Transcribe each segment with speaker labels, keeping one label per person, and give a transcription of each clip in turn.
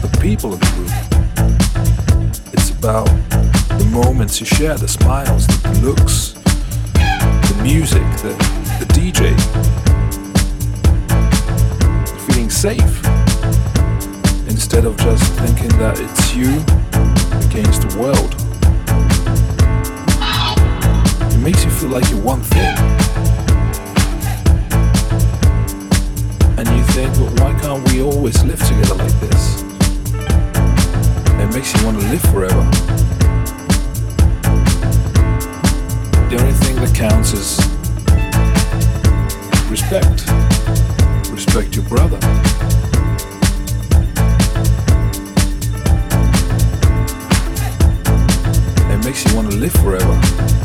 Speaker 1: about the people in the room. It's about the moments you share, the smiles, the looks, the music, the, the DJ. Feeling safe instead of just thinking that it's you against the world. It makes you feel like you're one thing. And you think, well, why can't we always live together like this? makes you want to live forever. The only thing that counts is respect. Respect your brother. It makes you want to live forever.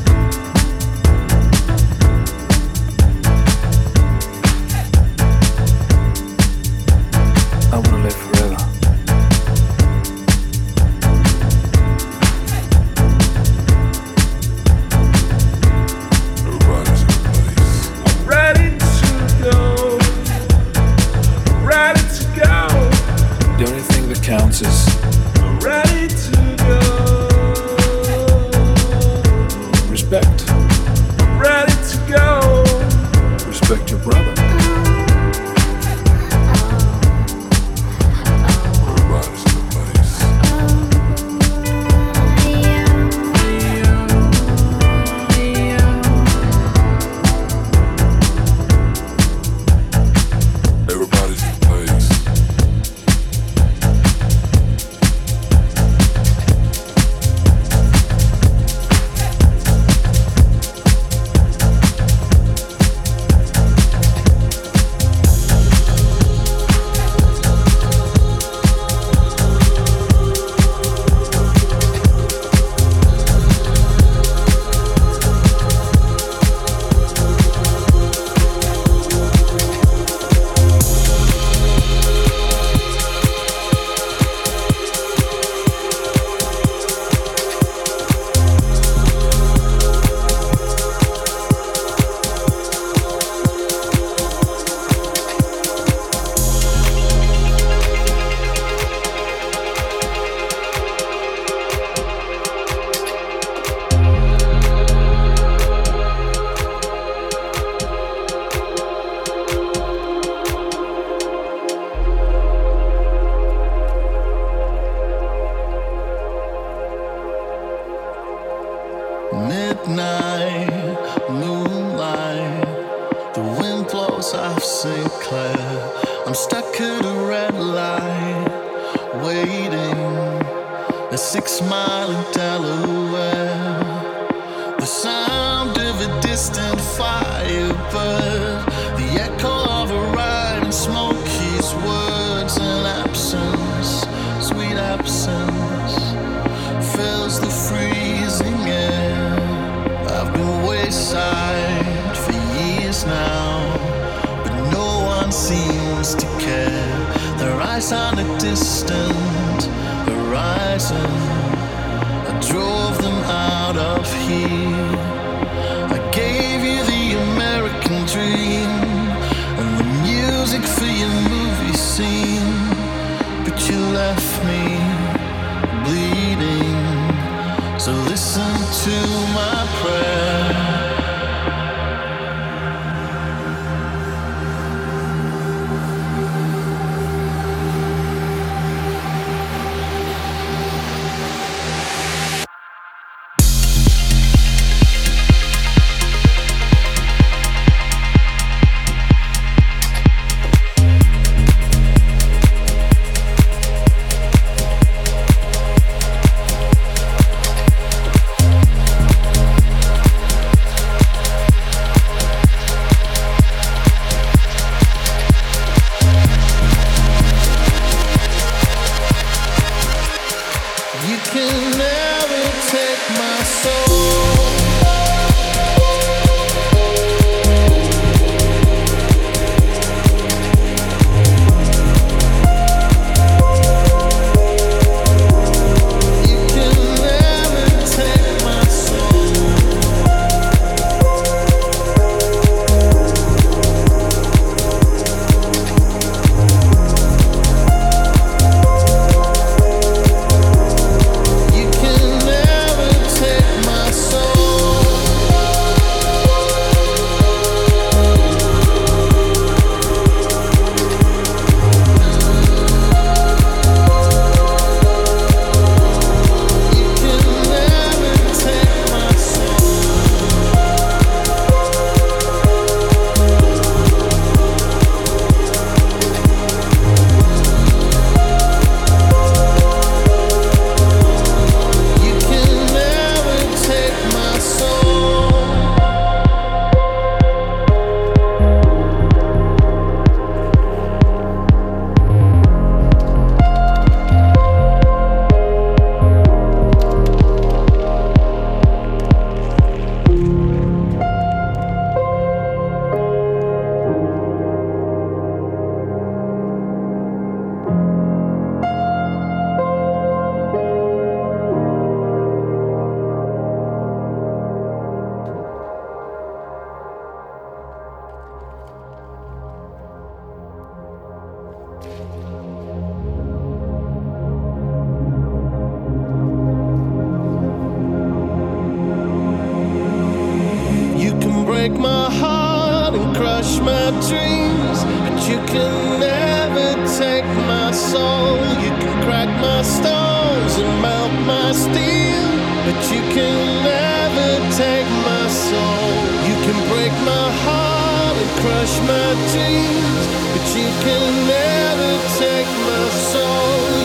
Speaker 1: seems to care. Their eyes on a distant horizon. I drove them out of here. I gave you the American dream and the music for your movie scene. But you left me bleeding. So listen to my prayer. my heart and crush my dreams, but you can never
Speaker 2: take my soul.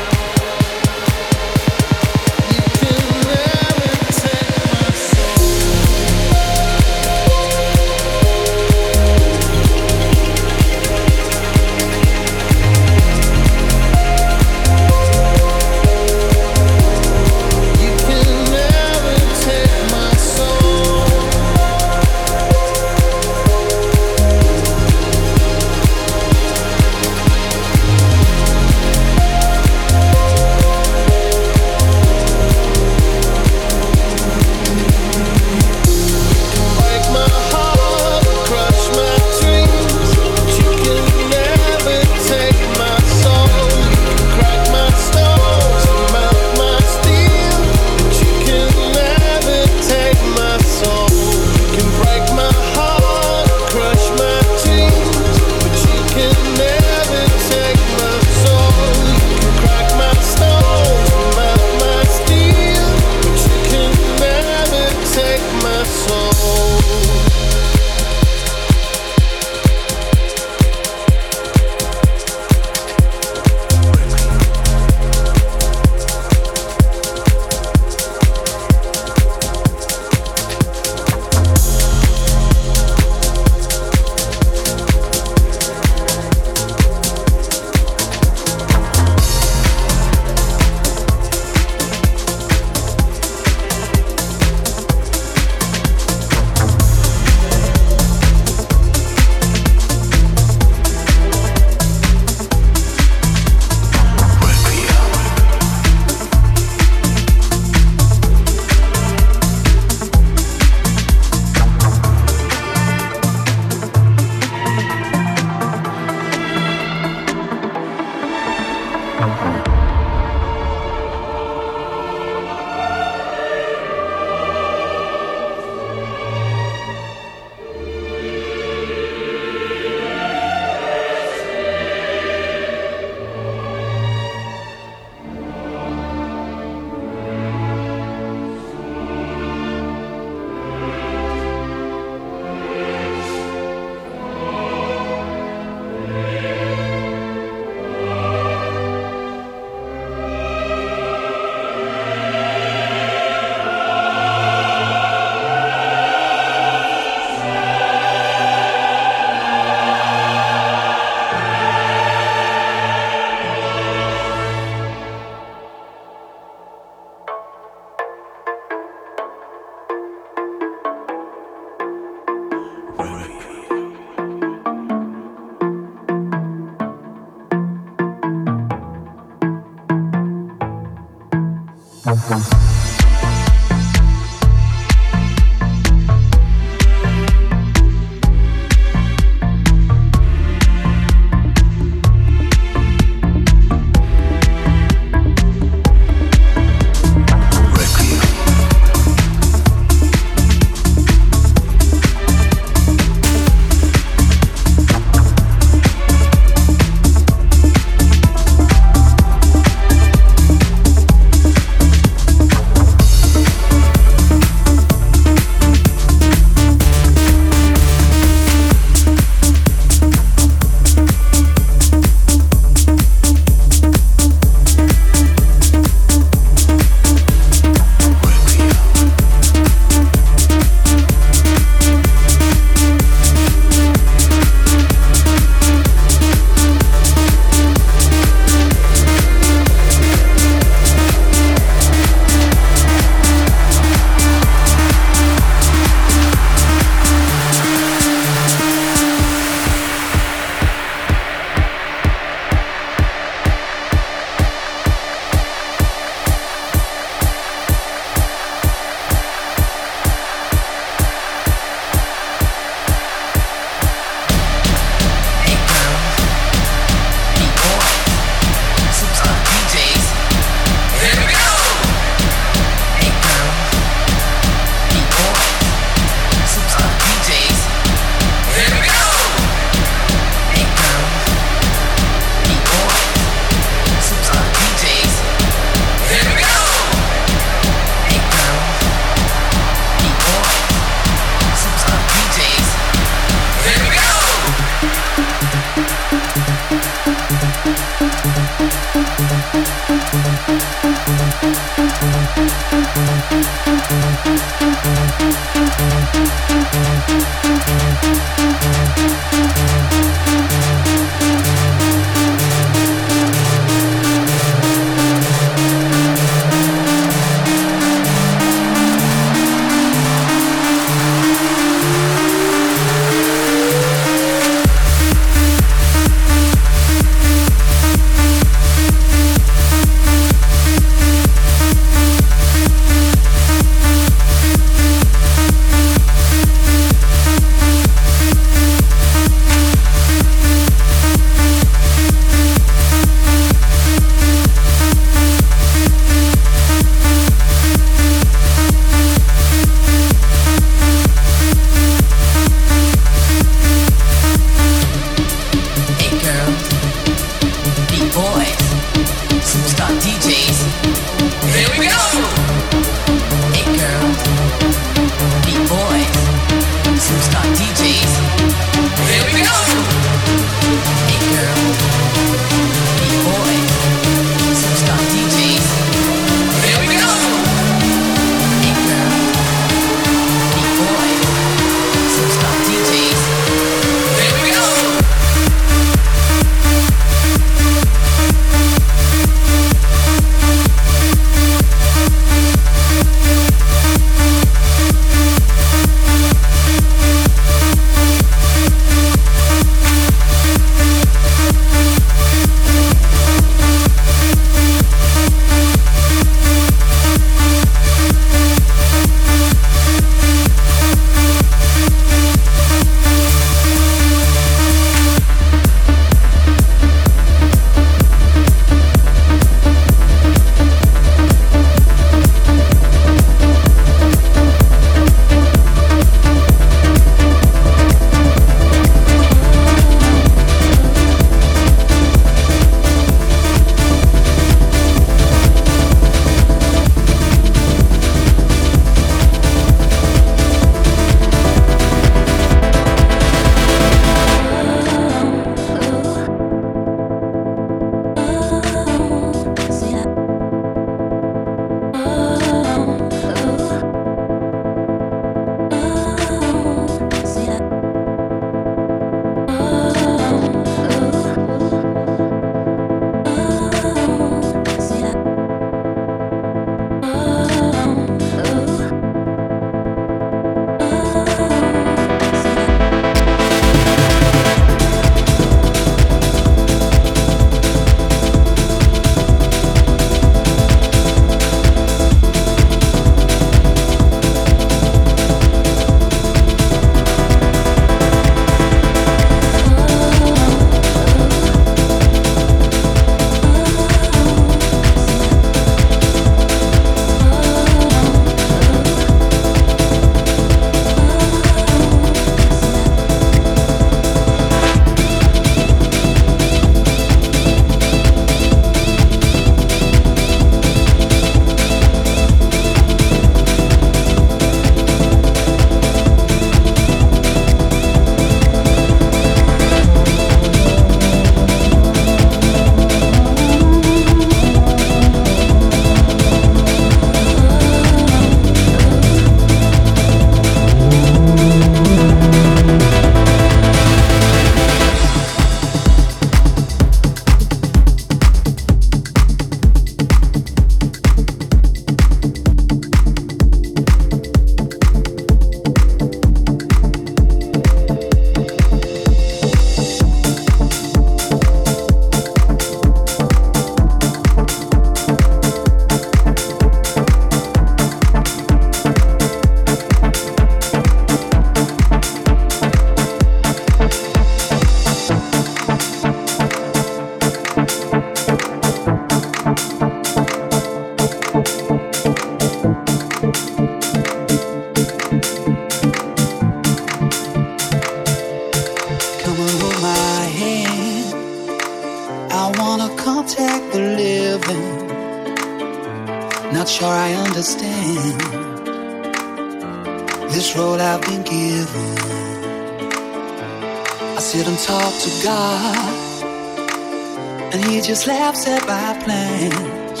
Speaker 2: My plans.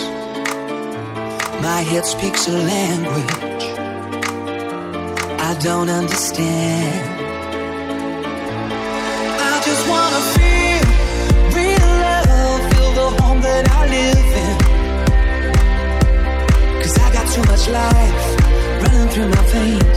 Speaker 2: My head speaks a language I don't understand. I just wanna feel real love, feel the home that I live in. Cause I got too much life running through my veins,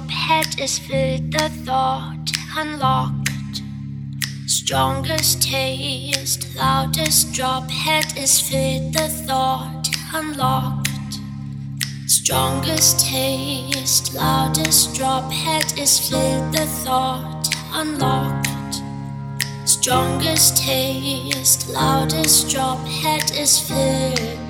Speaker 3: top head is filled, the thought unlocked. Strongest taste, loudest drop head is filled, the thought unlocked. Strongest taste, loudest drop head is filled, the thought unlocked. Strongest taste, loudest drop head is filled.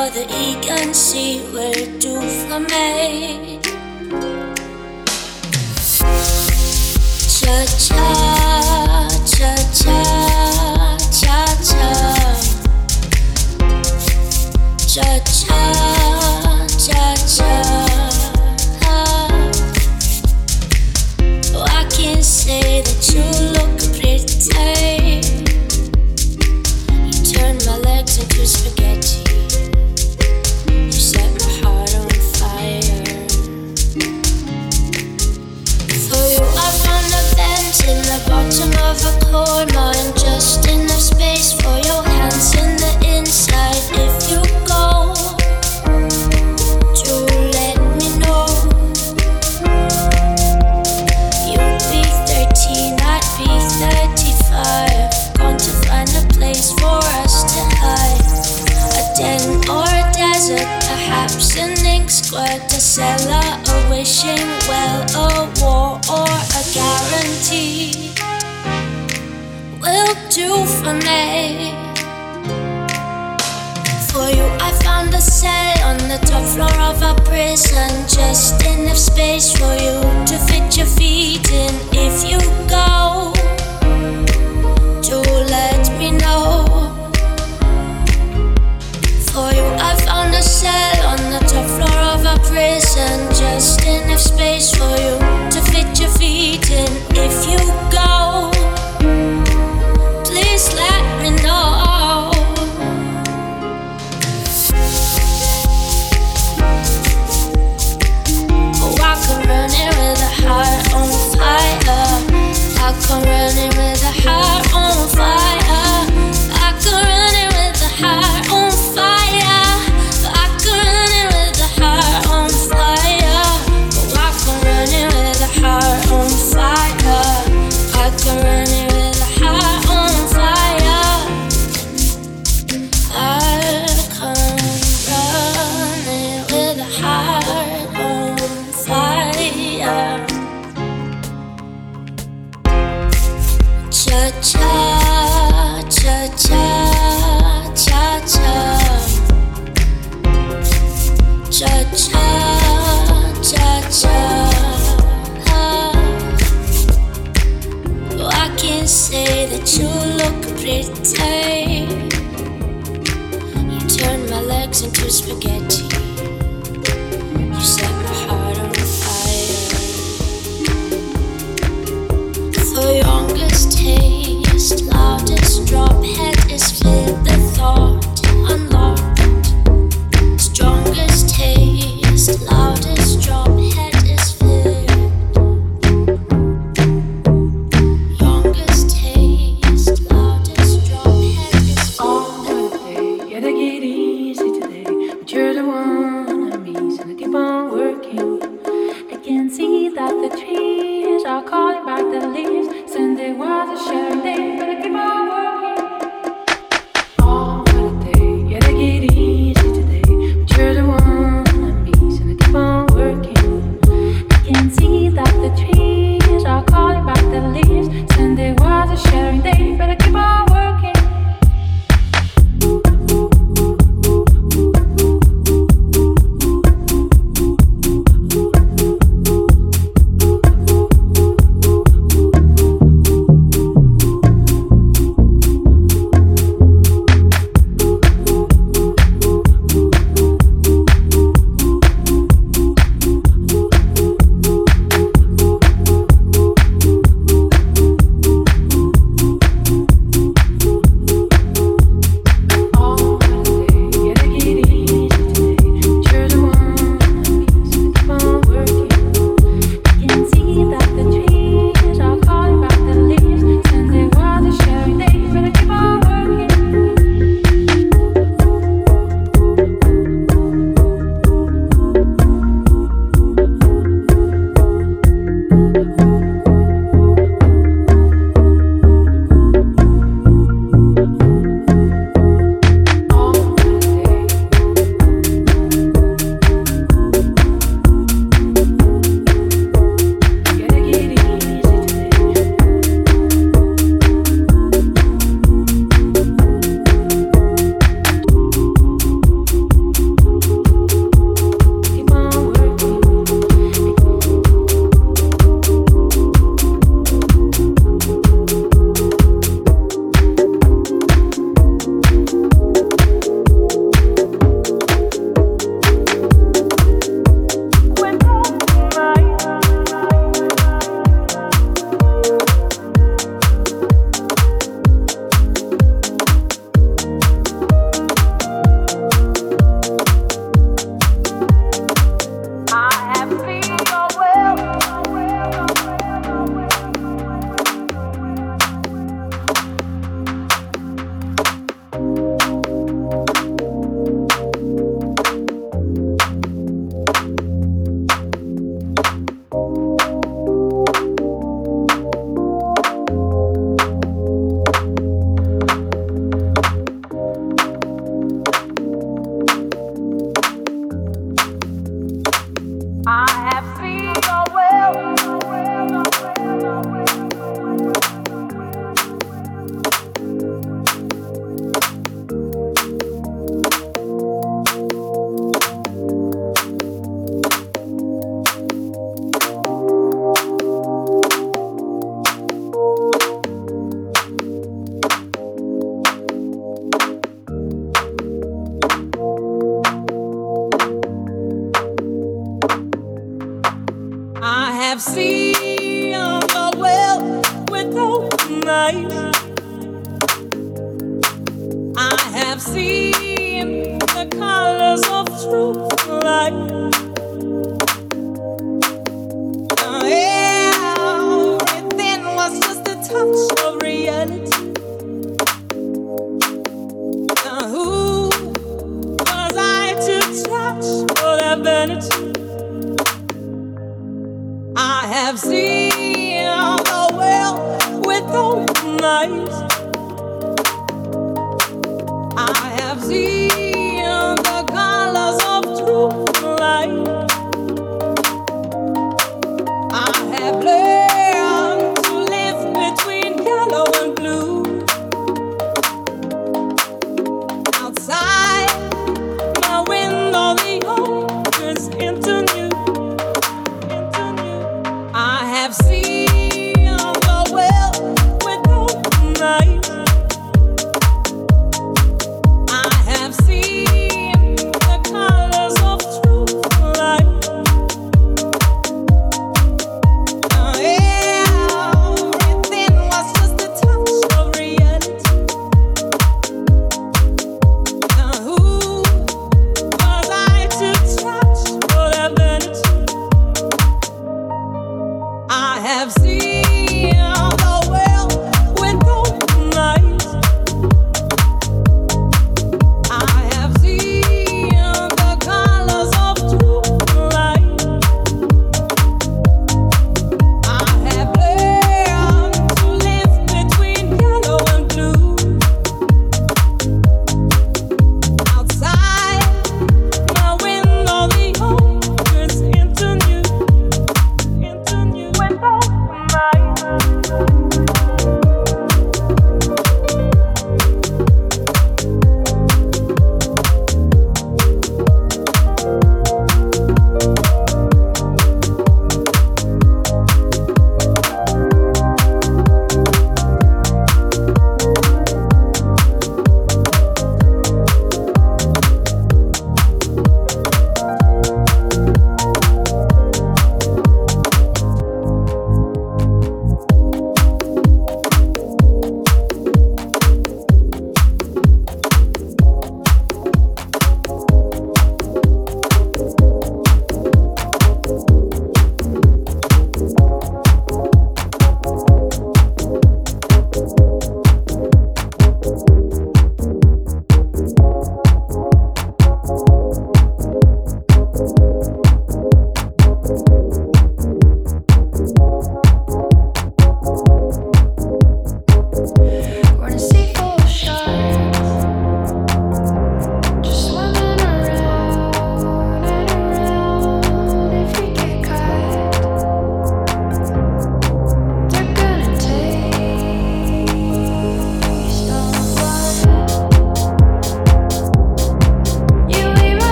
Speaker 3: or the eagan see where do from me cha cha cha cha. bottom of a core mind, Just enough space for your hands in the inside. If you go, do let me know. You'll be 13, I'd be 35. Gone to find a place for us to hide. A den or a desert, perhaps an ink square, a cellar, a wishing well, a war or a guarantee will do for me. For you, I found a cell on the top floor of a prison. Just enough space for you to fit your feet in. If you go, to let me know. For you, I found a cell on the top floor of a prison. Just enough space for you.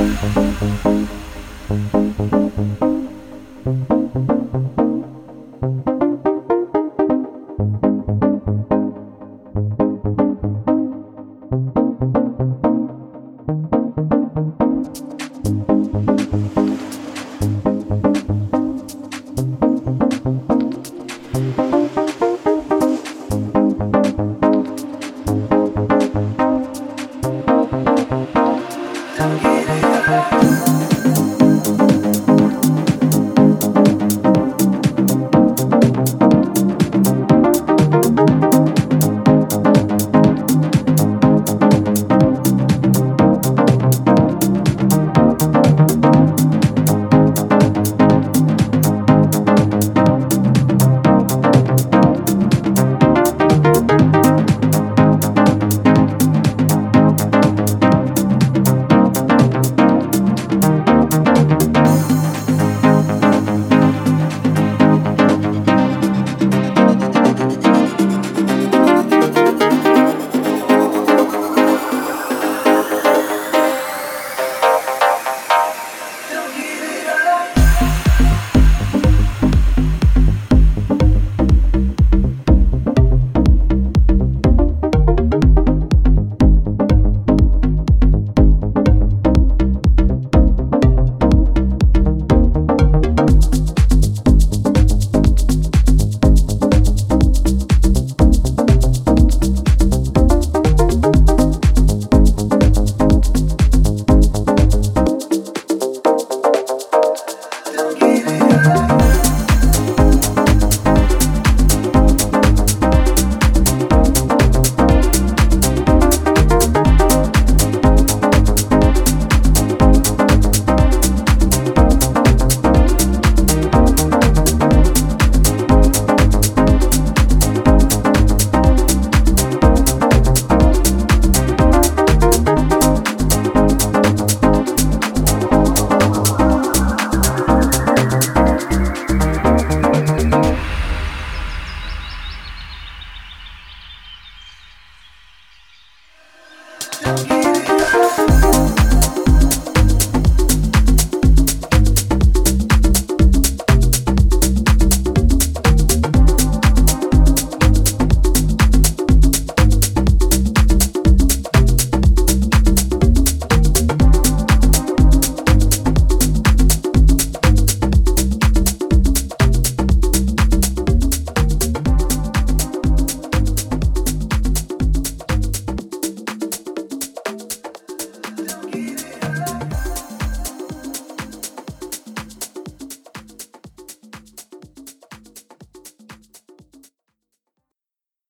Speaker 2: Don't get it up.